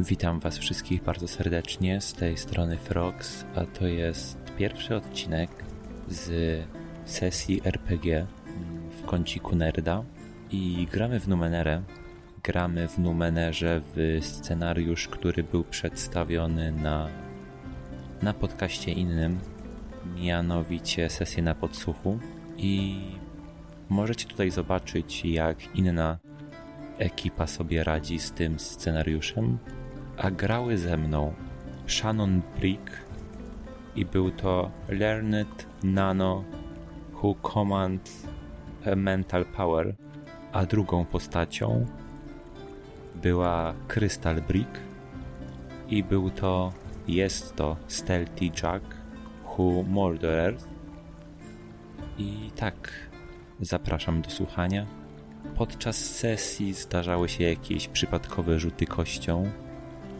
Witam Was wszystkich bardzo serdecznie z tej strony Frogs, a to jest pierwszy odcinek z sesji RPG w kąciku Nerda. I gramy w Numenerę. Gramy w Numenerze w scenariusz, który był przedstawiony na, na podcaście innym, mianowicie sesję na podsłuchu. I możecie tutaj zobaczyć jak inna ekipa sobie radzi z tym scenariuszem, a grały ze mną Shannon Brick i był to Learned Nano Who Command a Mental Power, a drugą postacią była Crystal Brick i był to, jest to Stealthy Jack Who Murderers i tak, zapraszam do słuchania. Podczas sesji zdarzały się jakieś przypadkowe rzuty kością,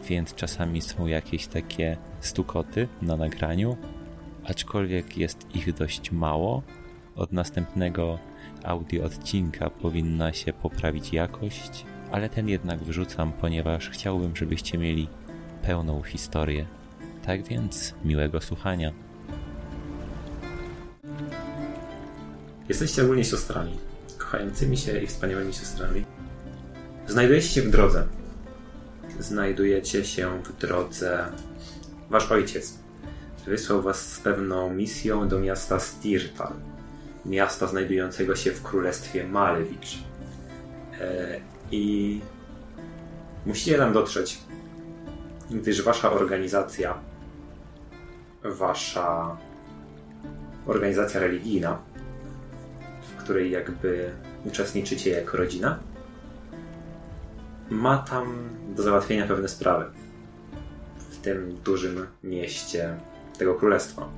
więc czasami są jakieś takie stukoty na nagraniu, aczkolwiek jest ich dość mało. Od następnego audio odcinka powinna się poprawić jakość, ale ten jednak wrzucam, ponieważ chciałbym, żebyście mieli pełną historię. Tak więc miłego słuchania. Jesteście ogólnie siostrami, kochającymi się i wspaniałymi siostrami. Znajdujecie się w drodze. Znajdujecie się w drodze. Wasz ojciec wysłał was z pewną misją do miasta Stirtal, miasta znajdującego się w królestwie Malewicz. E, I musicie tam dotrzeć, gdyż wasza organizacja, wasza organizacja religijna, w której jakby uczestniczycie jako rodzina, ma tam do załatwienia pewne sprawy w tym dużym mieście tego królestwa.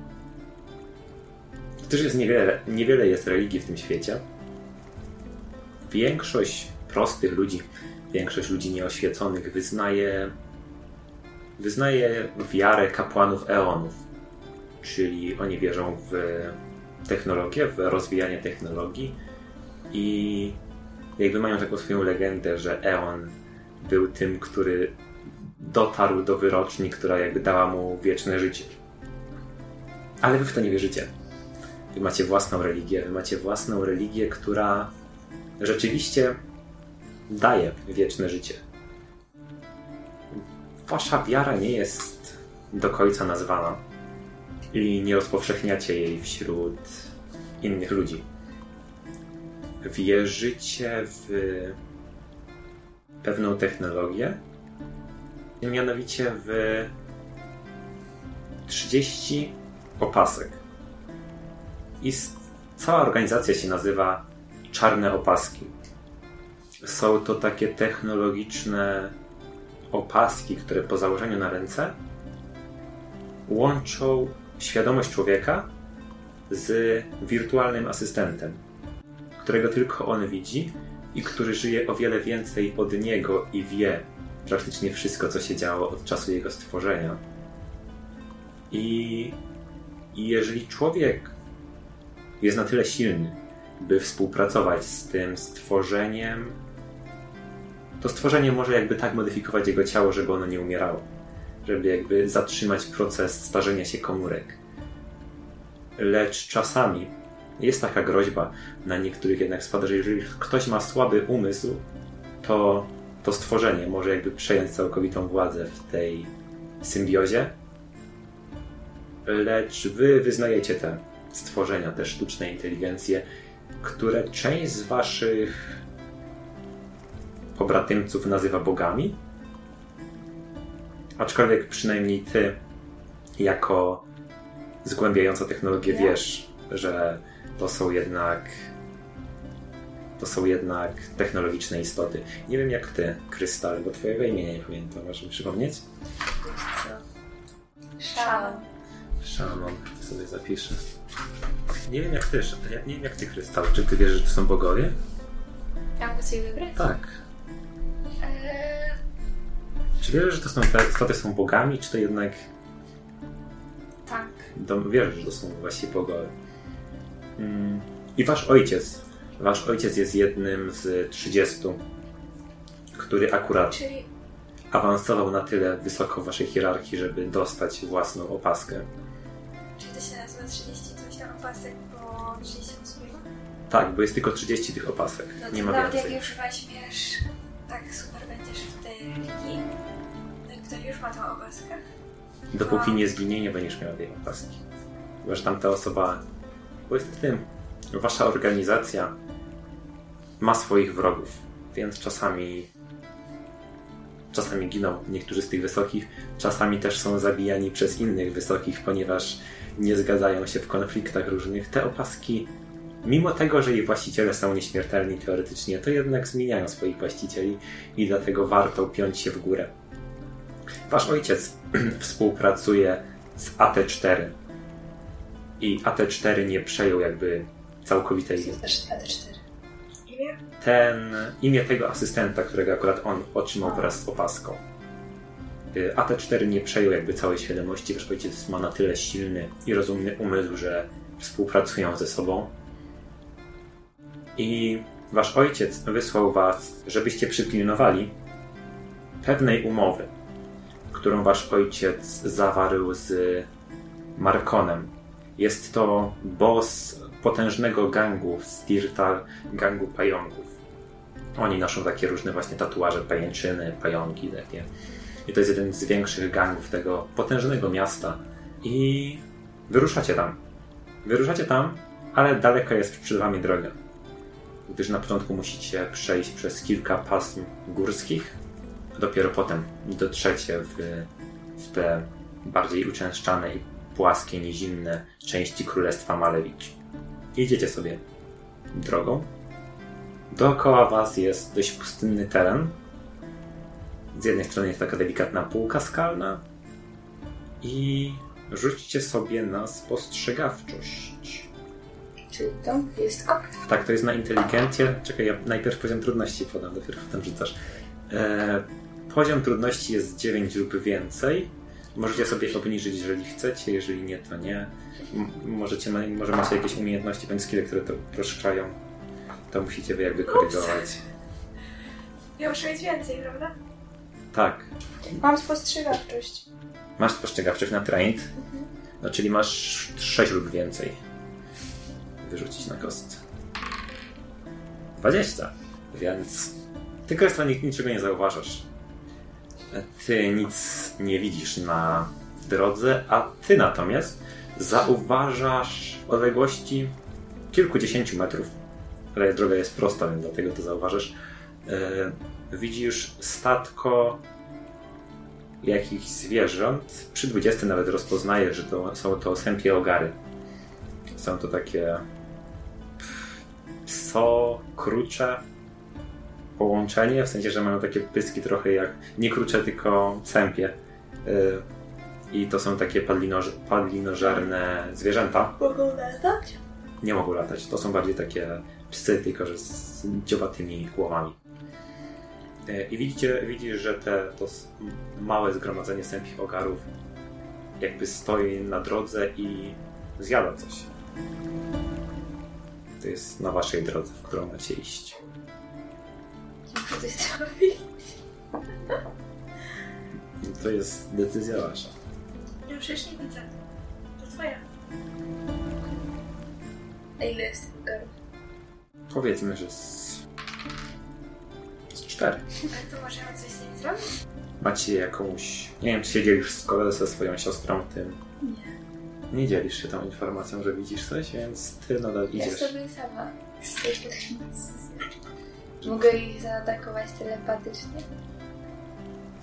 Gdyż jest niewiele, niewiele jest religii w tym świecie, większość prostych ludzi, większość ludzi nieoświeconych wyznaje, wyznaje wiarę kapłanów eonów, czyli oni wierzą w technologię, w rozwijanie technologii i jakby mają taką swoją legendę, że Eon był tym, który dotarł do wyroczni, która jakby dała mu wieczne życie. Ale wy w to nie wierzycie. Wy macie własną religię, wy macie własną religię, która rzeczywiście daje wieczne życie. Wasza wiara nie jest do końca nazwana i nie rozpowszechniacie jej wśród innych ludzi. Wierzycie w pewną technologię, mianowicie w 30 opasek. I cała organizacja się nazywa Czarne Opaski. Są to takie technologiczne opaski, które po założeniu na ręce łączą świadomość człowieka z wirtualnym asystentem, którego tylko on widzi i który żyje o wiele więcej od niego i wie praktycznie wszystko, co się działo od czasu jego stworzenia. I, i jeżeli człowiek jest na tyle silny, by współpracować z tym stworzeniem, to stworzenie może jakby tak modyfikować jego ciało, żeby ono nie umierało. Żeby jakby zatrzymać proces starzenia się komórek. Lecz czasami jest taka groźba na niektórych jednak spada, że jeżeli ktoś ma słaby umysł, to to stworzenie może jakby przejąć całkowitą władzę w tej symbiozie. Lecz wy wyznajecie te stworzenia, te sztuczne inteligencje, które część z waszych pobratymców nazywa bogami. Aczkolwiek przynajmniej ty, jako zgłębiająca technologię, wiesz, że to są jednak to są jednak technologiczne istoty. Nie wiem jak ty, Krystal, bo twojego imienia nie pamiętam. Masz mi przypomnieć? Shannon. Shannon, sobie zapiszę. Nie wiem jak ty, nie wiem jak ty, Krystal. Czy ty wierzysz, że to są bogowie? Ja mogę sobie wybrać? Tak. Eee, Czy wierzysz, że to są, te istoty są bogami, czy to jednak tak. do, wierzysz, że to są właśnie bogowie? I wasz ojciec. Wasz ojciec jest jednym z 30, który akurat Czyli awansował na tyle wysoko w waszej hierarchii, żeby dostać własną opaskę. Czyli to się nazywa 30 coś tam opasek po 30 osób? Tak, bo jest tylko 30 tych opasek. No Nie ma nawet więcej. jak już weźmiesz, tak super będziesz w tej religii, no ktoś już ma tą opaskę. Dopóki nie zginie, nie będziesz miała tej opaski. Chyba, że tamta osoba... Bo w tym... Wasza organizacja ma swoich wrogów, więc czasami... Czasami giną niektórzy z tych wysokich, czasami też są zabijani przez innych wysokich, ponieważ nie zgadzają się w konfliktach różnych. Te opaski, mimo tego, że ich właściciele są nieśmiertelni teoretycznie, to jednak zmieniają swoich właścicieli i dlatego warto piąć się w górę. Wasz ojciec współpracuje z AT4 i AT4 nie przejął jakby całkowitej Też AT4. Imię? ten imię tego asystenta, którego akurat on otrzymał wraz z opaską. Y, AT4 nie przejął jakby całej świadomości, wasz ojciec ma na tyle silny i rozumny umysł, że współpracują ze sobą. I wasz ojciec wysłał was, żebyście przypilnowali pewnej umowy, którą wasz ojciec zawarł z Markonem. Jest to boss potężnego gangu z Tirtal, gangu pająków. Oni noszą takie różne właśnie tatuaże, pajęczyny, pająki takie. I to jest jeden z większych gangów tego potężnego miasta. I wyruszacie tam. Wyruszacie tam, ale daleko jest przed wami droga. Gdyż na początku musicie przejść przez kilka pasm górskich, dopiero potem dotrzecie w, w te bardziej uczęszczane i płaskie, nizinne części Królestwa Malewicz. Idziecie sobie drogą. Dookoła was jest dość pustynny teren. Z jednej strony jest taka delikatna półka skalna i rzućcie sobie na spostrzegawczość. Czyli to wszystko? Tak, to jest na inteligencję. Czekaj, ja najpierw poziom trudności podam, dopiero potem rzucasz. E, poziom trudności jest 9 lub więcej. Możecie sobie obniżyć, jeżeli chcecie, jeżeli nie, to nie. M- możecie, ma- może macie jakieś umiejętności bądź skille, które to uproszczają. To musicie wy jakby korygować. Ja muszę mieć więcej, prawda? Tak. Mam spostrzegawczość. Masz spostrzegawczość na trained, no czyli masz 6 lub więcej. Wyrzucić na kostce. 20. Więc ty Kresta nic, niczego nie zauważasz. Ty nic nie widzisz na drodze, a ty natomiast zauważasz w odległości kilkudziesięciu metrów. Ale droga jest prosta, więc dlatego to zauważasz. E, widzisz statko jakichś zwierząt. Przy 20 nawet rozpoznajesz, że to, są to sępie ogary. Są to takie pso, krucze połączenie, w sensie, że mają takie pyski trochę jak, nie krucze, tylko sępie. Y, I to są takie padlinoż, padlinożerne zwierzęta. Mogą latać? Nie mogą latać. To są bardziej takie psy, tylko że z dziobatymi głowami. E, I widzicie, widzisz, że te, to małe zgromadzenie sępich ogarów jakby stoi na drodze i zjada coś. To jest na waszej drodze, w którą macie iść. Muszę coś zrobić. To jest decyzja wasza. Ja przecież nie widzę. To twoja. A ile jest tych? Powiedzmy, że z, z cztery. Ale to możemy coś z nimi zrobić? Macie jakąś... Nie wiem, czy się dzielisz z kolei ze swoją siostrą tym. Nie. Nie dzielisz się tą informacją, że widzisz coś, więc ty nadal Ja idziesz. sobie sama decyzję. Mogę ich zaatakować telepatycznie?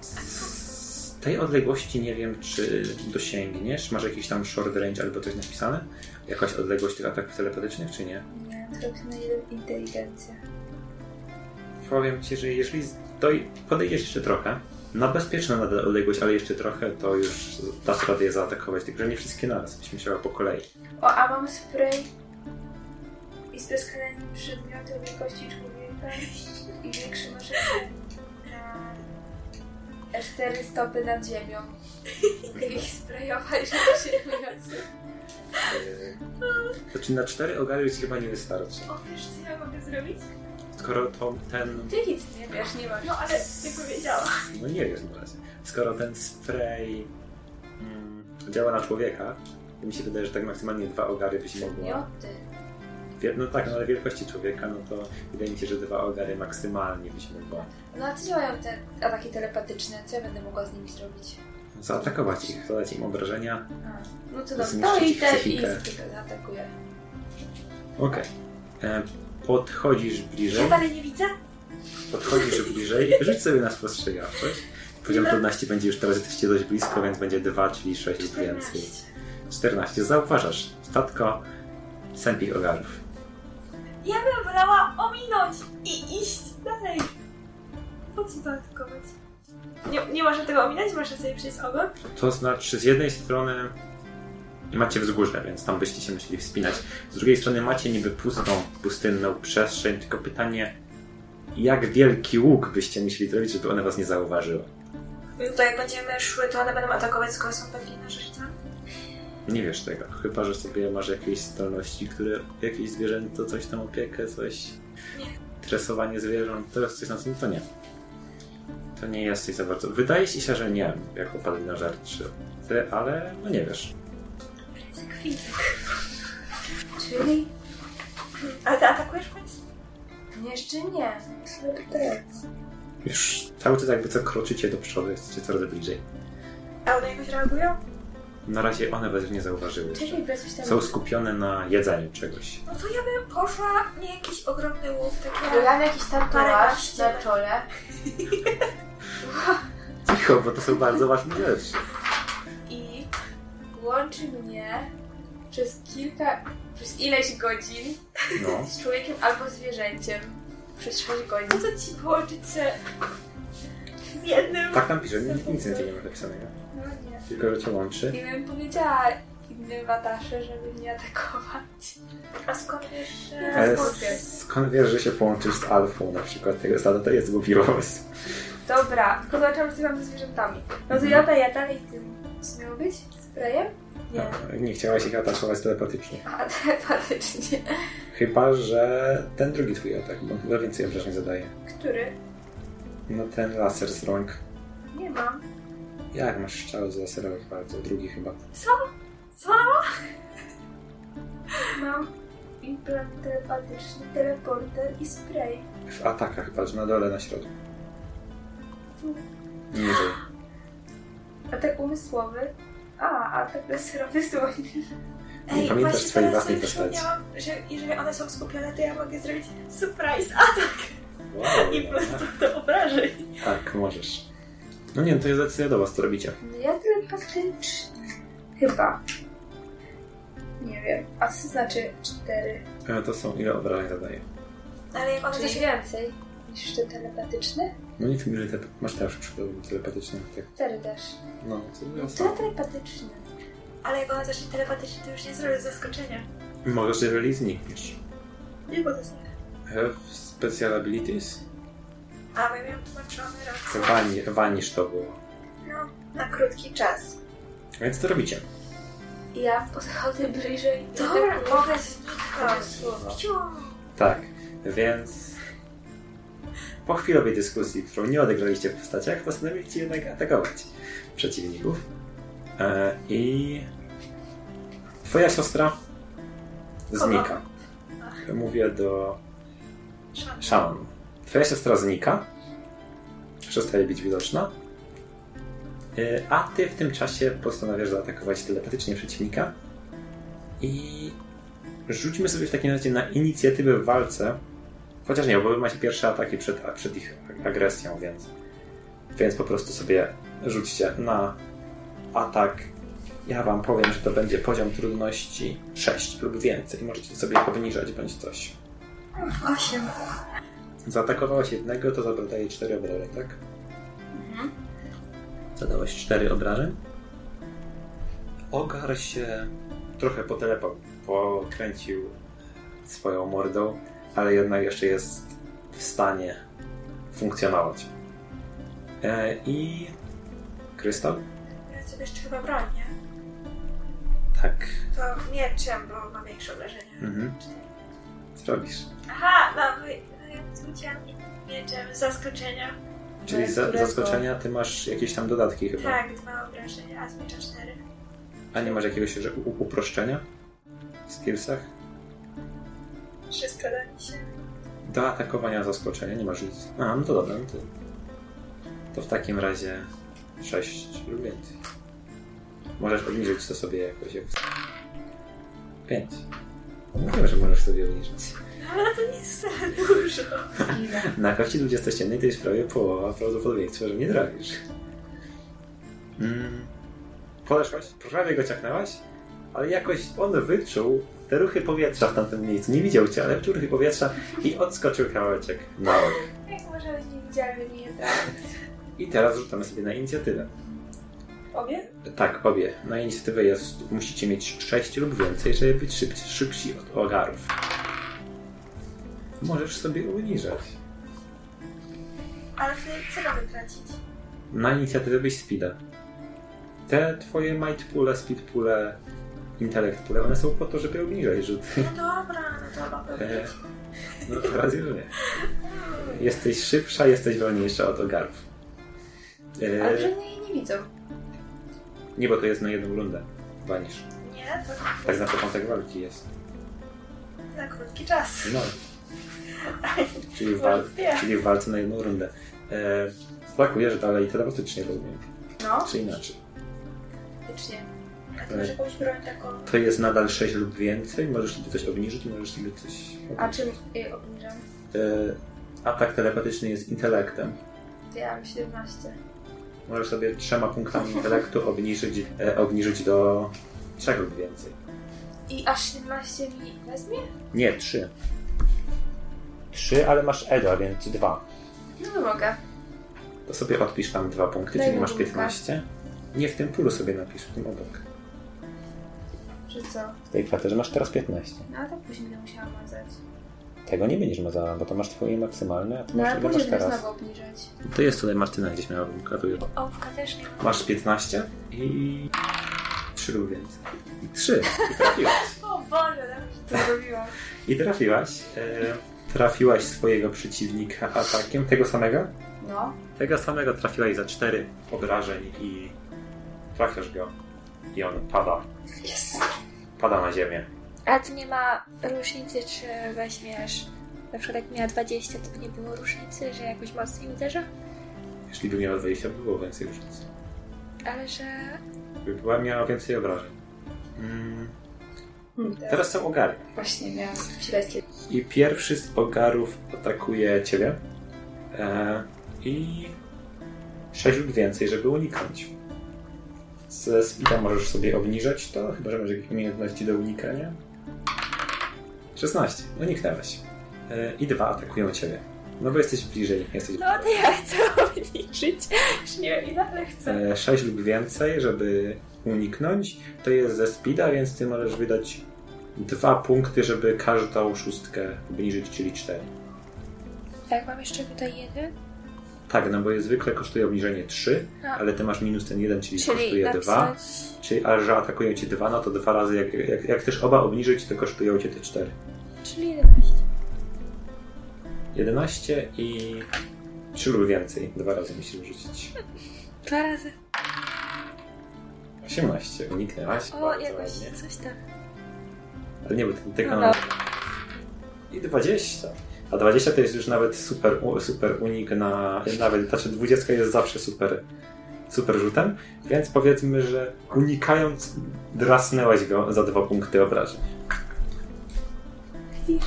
Z tej odległości nie wiem, czy dosięgniesz. Masz jakiś tam short range albo coś napisane? Jakaś odległość tych ataków telepatycznych, czy nie? Nie, tylko na inteligencja. Powiem ci, że jeżeli doj- podejdziesz jeszcze trochę, na bezpieczną nadal odległość, ale jeszcze trochę, to już dasz radę je zaatakować, tylko że nie wszystkie naraz, byś musiała po kolei. O, a mam spray i spryskanie przedmiotu wielkości człowieka i większy nożyczek na cztery stopy nad ziemią. Mogę ich sprayować na ziemię. Yy, Znaczy na cztery ogary ci chyba nie wystarczy. O, wiesz co ja mogę zrobić? skoro to ten... Ty nic nie wiesz, nie masz. No ale jak powiedziała. No nie wiesz na razie. Skoro ten spray mm, działa na człowieka, to mi się wydaje, że tak maksymalnie dwa ogary byś Nie mogła... od ty. Wie- No tak, no ale wielkości człowieka, no to wydaje mi się, że dwa ogary maksymalnie byś mogła No a co działają te ataki telepatyczne? Co ja będę mogła z nimi zrobić? zaatakować ich, zadać im obrażenia. A, no to dobrze. To i ich te i zaatakuję. Okej. E, Podchodzisz bliżej. Ja dalej nie widzę? Podchodzisz bliżej. Rzuć sobie na spostrzegawczość. Poziom trudności będzie już teraz jesteście dość blisko, więc będzie 2, czyli 6 lub więcej. 14. Zauważasz. Statko sępich ogarów. Ja bym wolała ominąć i iść dalej. Po co to atakować? Nie, nie można tego ominąć? Można sobie przejść ogon? To znaczy, z jednej strony macie wzgórze, więc tam byście się musieli wspinać. Z drugiej strony macie niby pustą, pustynną przestrzeń, tylko pytanie, jak wielki łuk byście musieli zrobić, żeby one was nie zauważyły? No to jak będziemy szły, to one będą atakować, skoro są pewni nasze życia? Nie wiesz tego, chyba że sobie masz jakieś zdolności, które jakieś zwierzęto, coś tam opiekę, coś. Nie. Tresowanie zwierząt, teraz coś na tym, to nie. To nie jesteś za bardzo. Wydaje ci się, że nie, jako paladinożerczy. Ty, ale no nie wiesz. Czyli? Ale ty atakujesz? Nie, jeszcze nie. Już cały czas jakby co kroczycie do przodu, jesteście coraz bliżej. A one jakoś reagują? Na razie one was nie zauważyły. Czyli bez tam... Są skupione na jedzeniu czegoś. No to ja bym poszła, nie jakiś ogromny łuk, takie... Ja mam jakiś tatuaż na czole. Cicho, bo to są bardzo ważne rzeczy. i łączy mnie przez kilka, przez ileś godzin No. z człowiekiem albo zwierzęciem. Przez 6 godzin. Co ci połączyć się z jednym? Tak tam pisze, nic, nic nie ma napisanego. Tylko, że cię łączy. I bym powiedziała innym watasze, żeby mnie atakować. A skąd wiesz, że... Ale skąd wiesz? skąd wiesz, że się połączysz z alfą na przykład tego stada? To jest głupi pomysł. Dobra, tylko zobaczyłam, co mam ze zwierzętami. No to ja daję dalej tym. Co miało być? Sprayem? Nie. No, Nie chciałaś ich atakować telepatycznie. A telepatycznie. Chyba, że ten drugi twój atak, bo chyba więcej obrażeń zadaje. Który? No ten laser z rąk. Nie mam. Jak masz strzały z laserowych bardzo? Drugi chyba. Co? Co? Mam implant telepatyczny, teleporter i spray. W atakach, patrz, na dole, na środku. Tu. Niżej. Atak umysłowy. A, atak laserowy słonisz. Nie pamiętasz właśnie swojej teraz własnej sobie postaci. przypomniałam, że jeżeli one są skupione, to ja mogę zrobić surprise atak Wow, i po prostu to obrażeń. Tak, możesz. No nie, to jest decyzja do was, co robicie. No ja telepatyczny. Chyba. Nie wiem. A co znaczy cztery? E, To są ile obrażeń zadaje. Ale jak one Czyli zacznie... więcej niż te telepatyczne? No nie wiem, ile te... masz też przykładowo telepatyczne. Tak. Cztery też. No, co No to to telepatyczne. Ale jak ona zacznie telepatycznie, to już nie zrobię zaskoczenia. Możesz, jeżeli znikniesz. Nie bo to jest nie. Have special abilities? A, bo ja miałam tłumaczony raz. Wani, wanisz to było. No, na krótki czas. Więc co robicie? Ja podchodzę bliżej. Dobra, atakuję. mogę zniknąć. słowo. Tak, więc po chwilowej dyskusji, którą nie odegraliście w postaciach, postanowiliście jednak atakować przeciwników. E, I twoja siostra znika. Mówię do Szan. Twoja siostra znika. Przestaje być widoczna. E, A ty w tym czasie postanawiasz zaatakować telepatycznie przeciwnika. I rzućmy sobie w takim razie na inicjatywę w walce. Chociaż nie, bo wy macie pierwsze ataki przed, przed ich agresją, więc, więc po prostu sobie rzućcie na atak. Ja wam powiem, że to będzie poziom trudności 6 lub więcej. Możecie sobie obniżać bądź coś. Osiem. Zaatakowałaś jednego, to zadaje 4 obrażeń, tak? Zadałeś 4 obrażeń. Ogar się trochę potelepo, pokręcił swoją mordą, ale jednak jeszcze jest w stanie funkcjonować. E, I krystal? Ja sobie jeszcze chyba broń, nie? Tak. To mieczem, bo ma większe obrażenia. Mhm. Co robisz? Aha, no no i mieczem z zaskoczenia. Czyli za, Którego? zaskoczenia ty masz jakieś tam dodatki chyba. Tak, dwa obrażenia, a z miecza cztery. A nie masz jakiegoś uproszczenia w skillsach? Wszystko da mi się. Do atakowania zaskoczenia nie masz nic. A, no to dobra, no to, to w takim razie 6 lub więcej. Możesz obniżyć to sobie jakoś. Jak... 5. Mówiłem, że możesz sobie obniżyć. Ale to nie jest wcale dużo. Na kości 20 to jest prawie połowa prawdopodobieństwa, że nie trafisz. Mm. Podeszłaś, prawie go ciachnęłaś, ale jakoś on wyczuł te ruchy powietrza w tamtym miejscu. Nie widział cię, ale wyczuł ruchy powietrza i odskoczył kawałeczek na bok. Jak może być niewidzialny nie tak? I teraz rzucamy sobie na inicjatywę. Obie? Tak, obie. Na inicjatywę jest, musicie mieć 6 lub więcej, żeby być szybci, szybsi od ogarów. Możesz sobie uniżać. Ale wtedy co mamy tracić? Na inicjatywę byś speeda. Te twoje might pule, speed pule, intellect pule, one są po to, żeby obniżać rzut. No dobra, no to mogę E. No teraz już nie. Jesteś szybsza, jesteś wolniejsza od ogarów. E, Ale pewnie jej nie widzą. Nie, bo to jest na jedną rundę. Wanisz. Nie, to Tak na początek walki jest. na krótki czas. No. Czyli w, wal- czyli w walce na jedną rundę. E, brakujesz dalej telepatycznie rozumiem. No, Czy inaczej. Faktycznie. a ty masz jakąś broń taką... To jest nadal 6 lub więcej. Możesz sobie coś obniżyć możesz sobie coś... A czym je obniżam? E, atak telepatyczny jest intelektem. Ja mam 17. Możesz sobie trzema punktami intelektu obniżyć, e, obniżyć do 3 lub więcej. I aż 17 mi wezmie? Nie, 3. 3, ale masz Eda, więc 2. No mogę. To sobie odpisz tam 2 punkty, Daj czyli mi masz punkta. 15. Nie w tym pulu sobie napisz, w tym obok. Czy co? W tej klaterze masz teraz 15. No a tak później będę musiała mazać. Tego nie będziesz mazała, bo to masz twoje maksymalne, a to No masz ale ile masz później będę teraz. znowu obniżać. To jest tutaj Martyna gdzieś miała, gratuję. Ołówka też nie ma. Masz 15 i 3 lub więcej. I 3. I trafiłaś. O Boże, To zrobiłam. I trafiłaś. E, trafiłaś swojego przeciwnika atakiem, tego samego? No. Tego samego trafiłaś za 4 obrażeń i trafiasz go. I on pada. Jest. Pada na ziemię. A to nie ma różnicy, czy weźmiesz. Na przykład jak miała 20, to by nie było różnicy, że jakoś mocniej uderza? Jeśli by miała 20, by było więcej różnic. Ale że. By była miała więcej obrażeń. Mm. Hmm, Teraz są ogary. Właśnie miałam śledźcie. I pierwszy z ogarów atakuje ciebie. E, I 6 lub więcej, żeby uniknąć. Ze speeda możesz sobie obniżać to, chyba że masz jakieś umiejętności do unikania. 16. Uniknęłeś. E, I dwa atakują ciebie. No bo jesteś bliżej, jesteś No to ja chcę obniżyć. Już nie wiem ile, ale chcę. e, 6 lub więcej, żeby uniknąć. To jest ze speeda, więc ty możesz wydać dwa punkty, żeby każdą szóstkę obniżyć, czyli 4. Tak, mam jeszcze tutaj jeden. Tak, no bo jest zwykle kosztuje obniżenie 3, A. ale ty masz minus ten 1, czyli, Czyli kosztuje 2. napisać. Czyli, a że atakują cię 2, no to dwa razy, jak, jak, jak chcesz oba obniżyć, to kosztują cię te 4. Czyli 11. 11 i 3 lub więcej. Dwa razy musisz rzucić. Dwa razy. 18, uniknęłaś. O, jakoś ładnie. coś tam. Ale nie, bo ten tylko No. I 20. A 20 to jest już nawet super, super unik na... Nawet, znaczy 20 jest zawsze super, super rzutem, więc powiedzmy, że unikając drasnęłaś go za dwa punkty obrażeń. Widzisz?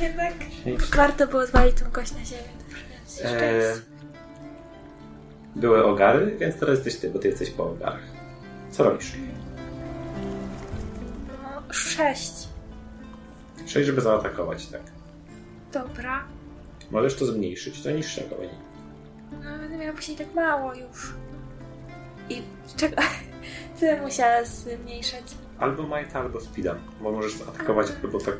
Jednak Warto było zwalić tą kość na ziemię. to jeszcze E. były ogary, więc teraz jesteś ty, bo ty jesteś po ogarach. Co robisz? No, 6. 6, żeby zaatakować, tak. Dobra. Możesz to zmniejszyć do niższego wyniku. No, będę miała później tak mało już. I czego? Co ja musiała zmniejszać? Albo Might, albo Speeda, bo możesz zaatakować albo tak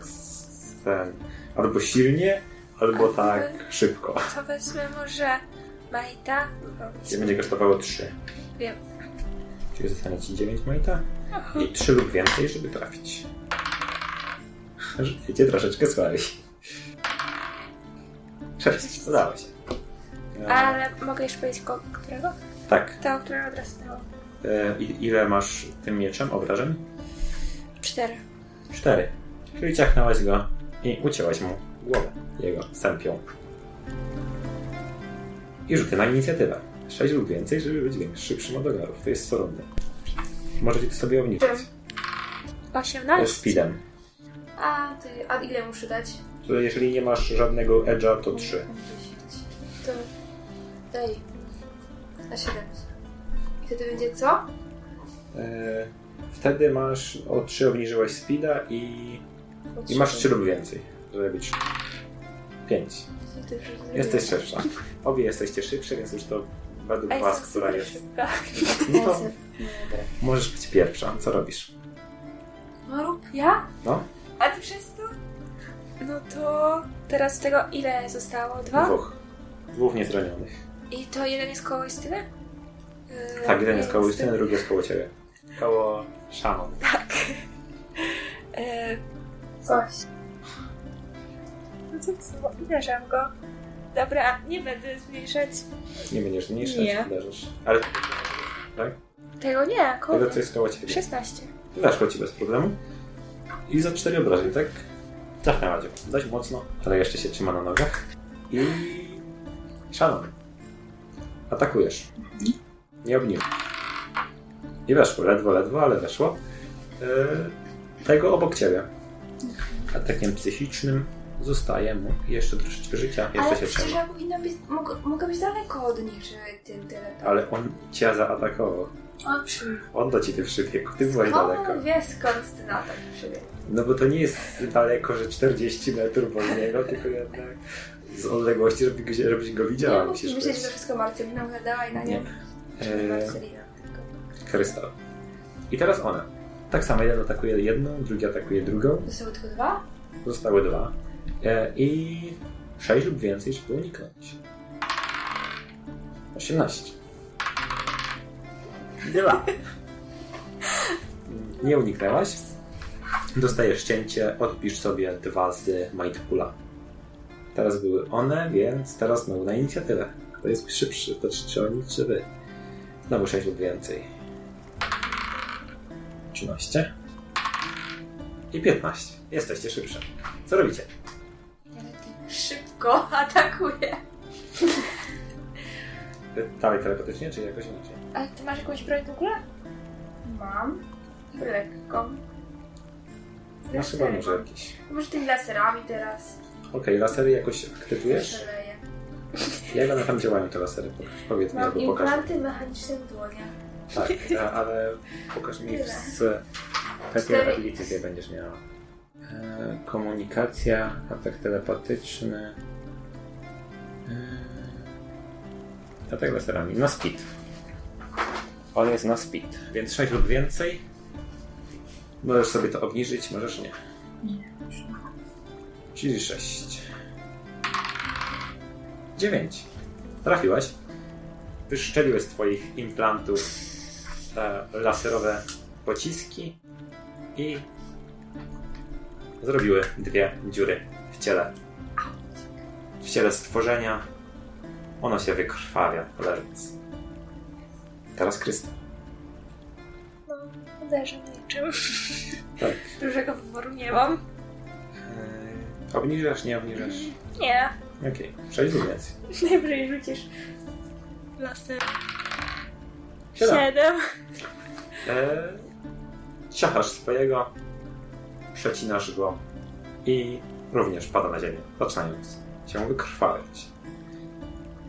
ten, albo silnie, albo Albo- tak szybko. To wezmę może Majta. bo mi I się- będzie kosztowało 3. Wiem. Czyli zostanie ci 9 Mighta i 3 lub więcej, żeby trafić. Żyjecie troszeczkę słabiej. Sześć, udało się. E, Ale mogę jeszcze powiedzieć ko- którego? tak. To, które odrastało. E, i- ile masz tym mieczem obrażeń? Cztery. Cztery. Czyli ciachnęłaś go i ucięłaś mu głowę jego sępią. I rzuty na inicjatywę. Sześć lub więcej, żeby być większy, szybszym od ogarów. To jest co rundę. Możecie to sobie obniżyć. To jest Osiemnaście. speedem. A, ty, a ile muszę dać? To jeżeli nie masz żadnego edge'a, to trzy. To daj. Na 7. I wtedy będzie co? E, wtedy masz o 3 obniżyłaś speeda i, i masz 3 lub więcej, żeby być 5. Jesteś szybsza. Obie jesteście szybsze, więc już to według A was, która jest. szybka. No to możesz być pierwsza. Co robisz? No rób. Ja? No? A ty przez to? No to teraz tego ile zostało? Dwa? Dwóch. Dwóch niezranionych. I to jeden jest koło Justyny? Yy, Tak, jeden jest koło Justyny, drugi jest koło ciebie. Koło Shannon. Tak. Yy, Coś. Co? Uderzam go. Dobra, nie będę zmniejszać. Nie będziesz mniejszy, Nie. uderzysz. Ale tak? Tego nie, Tego, co jest koło ciebie. 16. Weszło ci bez problemu. I za cztery obrażeń, tak? Trafnęła cię. Dość mocno, ale jeszcze się trzyma na nogach. I... Shannon. Atakujesz. Nie obniżysz. I weszło, ledwo, ledwo, ale weszło. Yy, tego obok ciebie. Atakiem psychicznym zostaje mu jeszcze troszeczkę życia. Jeszcze Ale się przecież ja powinna być, mogę, mogę być daleko od nich, żeby tym tyle tam. Ale on cię zaatakował. On do ciebie przybiegł. Ty byłeś O, daleko. wiesz skąd ten atak przybiegł. No bo to nie jest daleko, że 40 metrów od niego, tylko jednak z odległości, żeby, żebyś go widziała. Nie musisz myśleć, że wszystko Marcelina gadała i na Nie. nie. Marcelina tylko. Krystal. I teraz ona. Tak samo jeden atakuje jedną, drugi atakuje drugą. Zostały tylko dwa? Zostały dwa. E, I 6 lub więcej, żeby uniknąć. 18. Dwa. Nie uniknęłaś. Dostajesz cięcie, odpisz sobie dwa z Might Pula. Teraz były one, więc teraz znowu na inicjatywę. To jest szybszy, to czy oni, czy wy? Znowu 6 lub więcej. 13. I 15. Jesteście szybsze. Co robicie? Szybko atakuje. Dalej telepatycznie, czy jakoś inaczej? A ty masz jakąś broń w ogóle? Mam. Lekko. Masz chyba może jakieś. Może tymi laserami teraz. Okej, lasery jakoś aktywujesz? Szaleję. Jak one tam działają te lasery? Pokaż- Powiedz mi, Mam albo pokaż. implanty mechaniczne w dłoniach. Tak, a- ale pokaż mi Tyle. z jakie Cztery. ability będziesz miała. E, komunikacja, atak telepatyczny. Atak laserami. Na speed. On jest na speed, więc 6 lub więcej. Możesz sobie to obniżyć, możesz nie. Czyli 6. 9. Trafiłaś. Wyszczeliłeś z twoich implantów e, laserowe pociski i zrobiły dwie dziury w ciele. W ciele stworzenia. Ono się wykrwawia, leżąc. Teraz Krysta. No, uderzam niczym. Tak. Dużego wyboru nie mam. E, obniżasz, nie obniżasz? Nie. Okej, przejdź do. Najwyżej rzucisz laser. Siedem. Siedem. E, ciachasz swojego, przecinasz go i również pada na ziemię, zaczynając się wykrwawiać.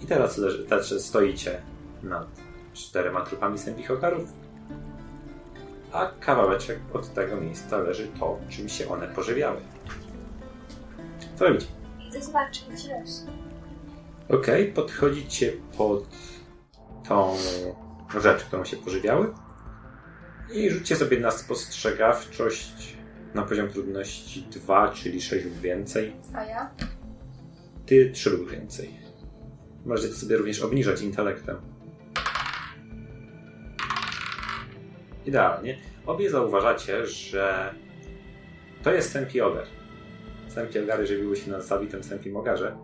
I teraz leży, stoicie nad czterema trupami sępichokarów, a kawałeczek od tego miejsca leży to, czym się one pożywiały. Co robicie? Idę zobaczyć los. Okej, podchodzicie pod tą rzecz, którą się pożywiały i rzućcie sobie na spostrzegawczość na poziom trudności 2, czyli 6 lub więcej. A ja? Ty 3 lub więcej. Możecie sobie również obniżać intelektem. Idealnie. Obie zauważacie, że to jest sępi ogar. Sępi ogary żywiły się na zabitym sępim ogarze.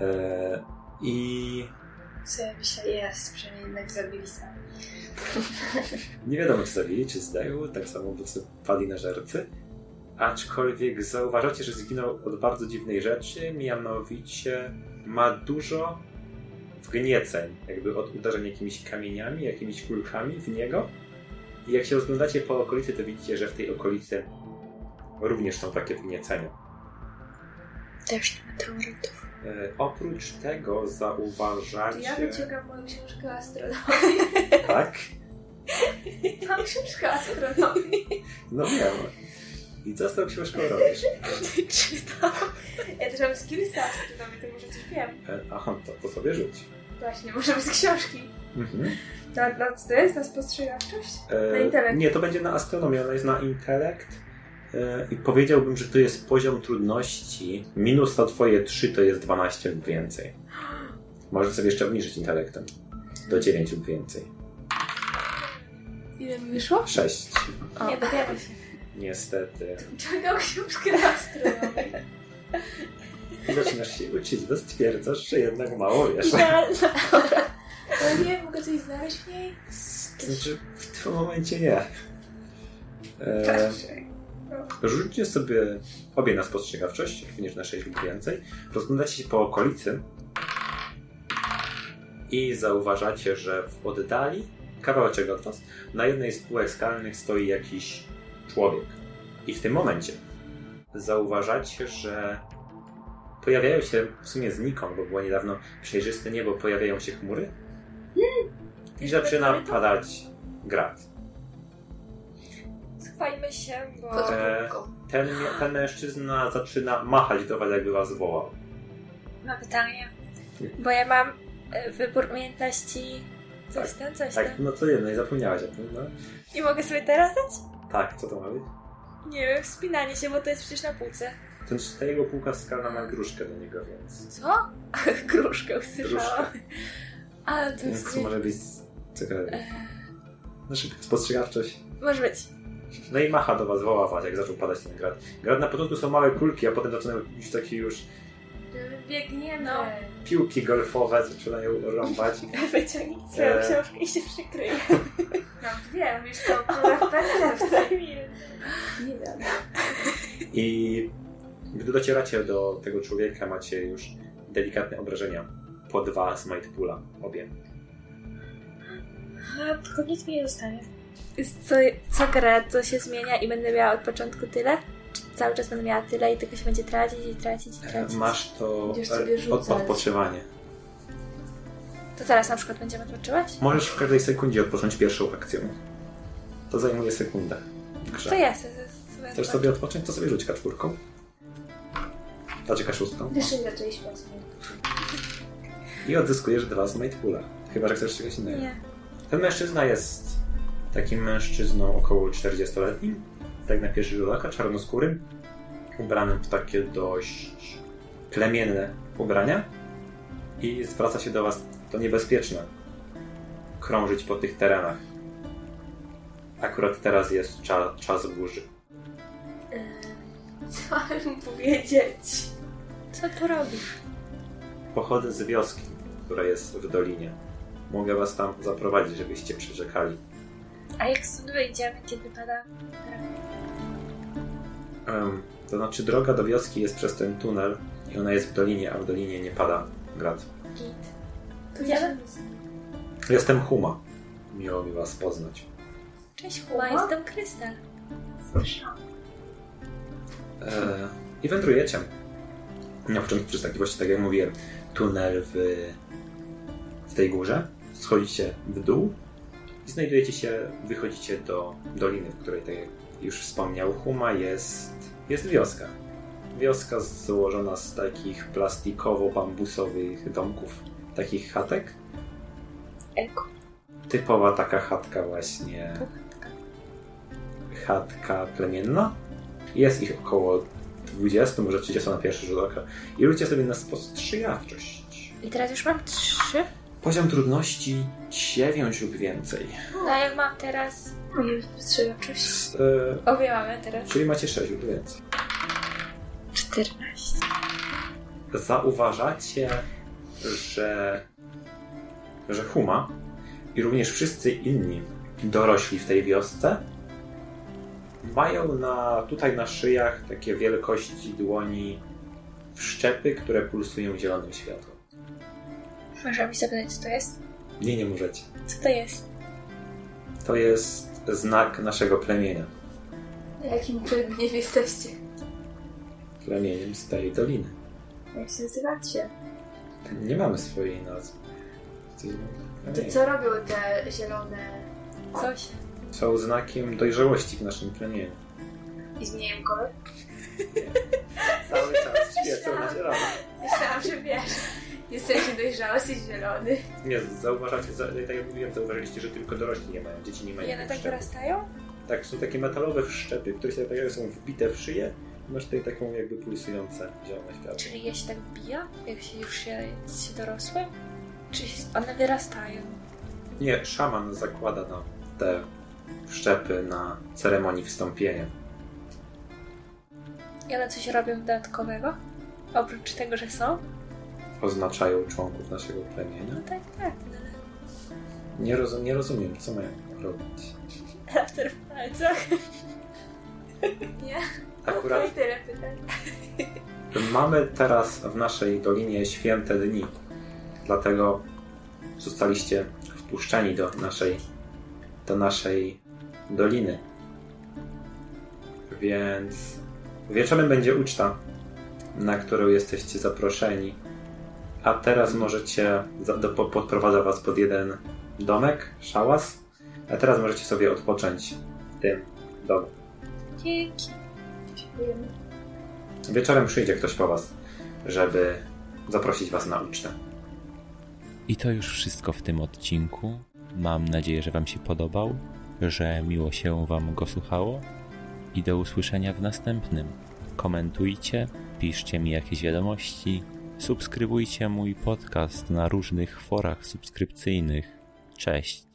E, I Co ja myślę, jest, przynajmniej jednak zabili sami. nie wiadomo, czy zabili, czy zdają, tak samo bo co padli na żercy. Aczkolwiek zauważacie, że zginął od bardzo dziwnej rzeczy, mianowicie ma dużo wgnieceń, jakby od uderzeń jakimiś kamieniami, jakimiś kulkami w niego. I jak się rozglądacie po okolicy, to widzicie, że w tej okolicy również są takie wgniecenia. Deszcz meteorytów. E, oprócz tego To zauważacie... ja wyciągam moją książkę astronomii. Tak? Mam książkę astronomii. No wiem. I co z tą książką robisz? Czytam. Ja też mam skillsa astronomii, to może coś wiem. E, aha, to, to sobie rzuć. Właśnie, może z książki. Mhm. Na, na co to jest? Na spostrzegawczość? E, Na intelekt. Nie, to będzie na astronomię, ona jest na intelekt. E, I powiedziałbym, że to jest poziom trudności. Minus to twoje 3 to jest 12 lub więcej. Możesz sobie jeszcze obniżyć intelektem. Do 9 lub więcej. Ile mi wyszło? 6. Nie, dowiadam się. Niestety. Ciągam książkę astronomii. Zaczynasz się uczyć, to stwierdzasz, że jednak mało wiesz. Ale nie, mogę coś znaleźć w niej? Znaczy, w tym momencie nie. E, Rzućcie sobie obie na spostrzegawczość, również na 6 lub więcej. Rozglądacie się po okolicy i zauważacie, że w oddali, kawałeczek od na jednej z półek skalnych stoi jakiś człowiek. I w tym momencie zauważacie, że pojawiają się w sumie znikąd, bo było niedawno przejrzyste niebo, pojawiają się chmury i zaczyna padać grad. Schwajmy się, bo... E, ten, ten mężczyzna zaczyna machać do was, jakby was wołał. Mam pytanie. Bo ja mam e, wybór umiejętności... Coś Tak, tam, coś Tak, tam. no to jedno, i zapomniałaś o tym, no. I mogę sobie teraz dać? Tak, co to ma być? Nie wiem, wspinanie się, bo to jest przecież na półce. Ten, ta jego półka skalna ma gruszkę do niego, więc... Co? Gruszkę usłyszałam. Ale to jest... to może być ciekawe. No szybko, spostrzegawczość. Może być. No i macha do was, woła was, jak zaczął padać ten grad. Grad na początku są małe kulki, a potem zaczynają już takie już Biegniemy. No. piłki golfowe, zaczynają rąbać. Wyciągnij swoją E. książkę i się przykryj. Mam dwie, wiesz to akurat pewnie. Nie wiem. I gdy docieracie do tego człowieka, macie już delikatne obrażenia. Po dwa z Pula, obie. A, tylko nic mi nie zostanie. Co, co grę, to się zmienia i będę miała od początku tyle? Cały czas będę miała tyle i tylko się będzie tracić i tracić i E, tracić? Masz to e, od, odpoczywanie. To teraz na przykład będziemy odpoczywać? Możesz w każdej sekundzie odpocząć pierwszą akcją. To zajmuje sekundę. grze. To ja sobie, Chcesz sobie odpocząć, to sobie rzuć czwórką. Znaczy kaszustką. Jeszcze nie zaczęliśmy o sobie. I odzyskujesz dwa z Might Pula. Chyba, że chcesz czegoś innego. Nie. Ten mężczyzna jest takim mężczyzną około 40-letnim. Tak na pierwszy rzut oka, czarnoskórym. Ubranym w takie dość plemienne ubrania. I zwraca się do was. To niebezpieczne. Krążyć po tych terenach. Akurat teraz jest cza, czas burzy. Co mam powiedzieć? Co tu robisz? Pochodzę z wioski, która jest w dolinie. Mogę was tam zaprowadzić, żebyście przeczekali. A jak stąd wyjdziemy, kiedy pada? To znaczy, droga do wioski jest przez ten tunel i ona jest w dolinie, a w dolinie nie pada grad. Git. To Idziemy? Jestem Huma. Miło mi was poznać. Cześć Huma, jestem Krystal. E, I wędrujecie. Na początku przez taki właśnie, tak jak mówiłem, tunel w, w tej górze. Schodzicie w dół i znajdujecie się, wychodzicie do doliny, w której, tak jak już wspomniał Huma, jest, jest wioska. Wioska złożona z takich plastikowo-bambusowych domków, takich chatek. Eko. Typowa taka chatka właśnie, chatka plemienna. Jest ich około 20, może 30 na pierwszy rzut oka. I rzućcie sobie na spostrzegawczość. I teraz już mam trzy. Poziom trudności 9 lub więcej. No a jak mam teraz... Spostrzegawczość. S- e, Obie mamy teraz. czyli macie 6 lub więcej. 14. zauważacie, że, że Huma i również wszyscy inni dorośli w tej wiosce mają na, tutaj na szyjach takie wielkości dłoni wszczepy, które pulsują zielonym światłem. Można mi zapytać, co to jest? Nie, nie możecie. Co to jest? To jest znak naszego plemienia. Na jakim plemieniu jesteście? Plemieniem z tej doliny. Jak się nazywacie? Nie mamy swojej nazwy. To co robią te zielone Coś. Są znakiem dojrzałości w naszym plemieniu. i zmieniają kolor? Cały czas świecą na zielono. Myślałam, że wiesz. Jesteście dojrzały, jesteś zielony. Nie, zauważacie, za- tak jak mówiłem, zauważyliście, że tylko dorośli nie mają, dzieci nie mają I one tak wyrastają? Tak, są takie metalowe wszczepy, które się tak są wbite w szyję masz tutaj taką jakby pulsujące zielone światło. Czyli je się tak wbija, jak się już się, się dorosłym? Czy się- one wyrastają? Nie, szaman zakłada nam te wszczepy na ceremonii wstąpienia. I one coś robią dodatkowego? Oprócz tego, że są? Oznaczają członków naszego plemienia. No tak, tak. No. Nie, rozum, nie rozumiem, co mają robić. After w palcach. Nie? Akurat Okej, tyle pytań. Mamy teraz w naszej dolinie święte dni. Dlatego zostaliście wpuszczeni do naszej, do naszej doliny. Więc wieczorem będzie uczta, na którą jesteście zaproszeni. A teraz możecie, za- do, po- podprowadzę was pod jeden domek, szałas. A teraz możecie sobie odpocząć w tym domu. Dzięki. Dziękujemy. Wieczorem przyjdzie ktoś po was, żeby zaprosić was na ucztę. I to już wszystko w tym odcinku. Mam nadzieję, że Wam się podobał, że miło się Wam go słuchało i do usłyszenia w następnym. Komentujcie, piszcie mi jakieś wiadomości, subskrybujcie mój podcast na różnych forach subskrypcyjnych. Cześć!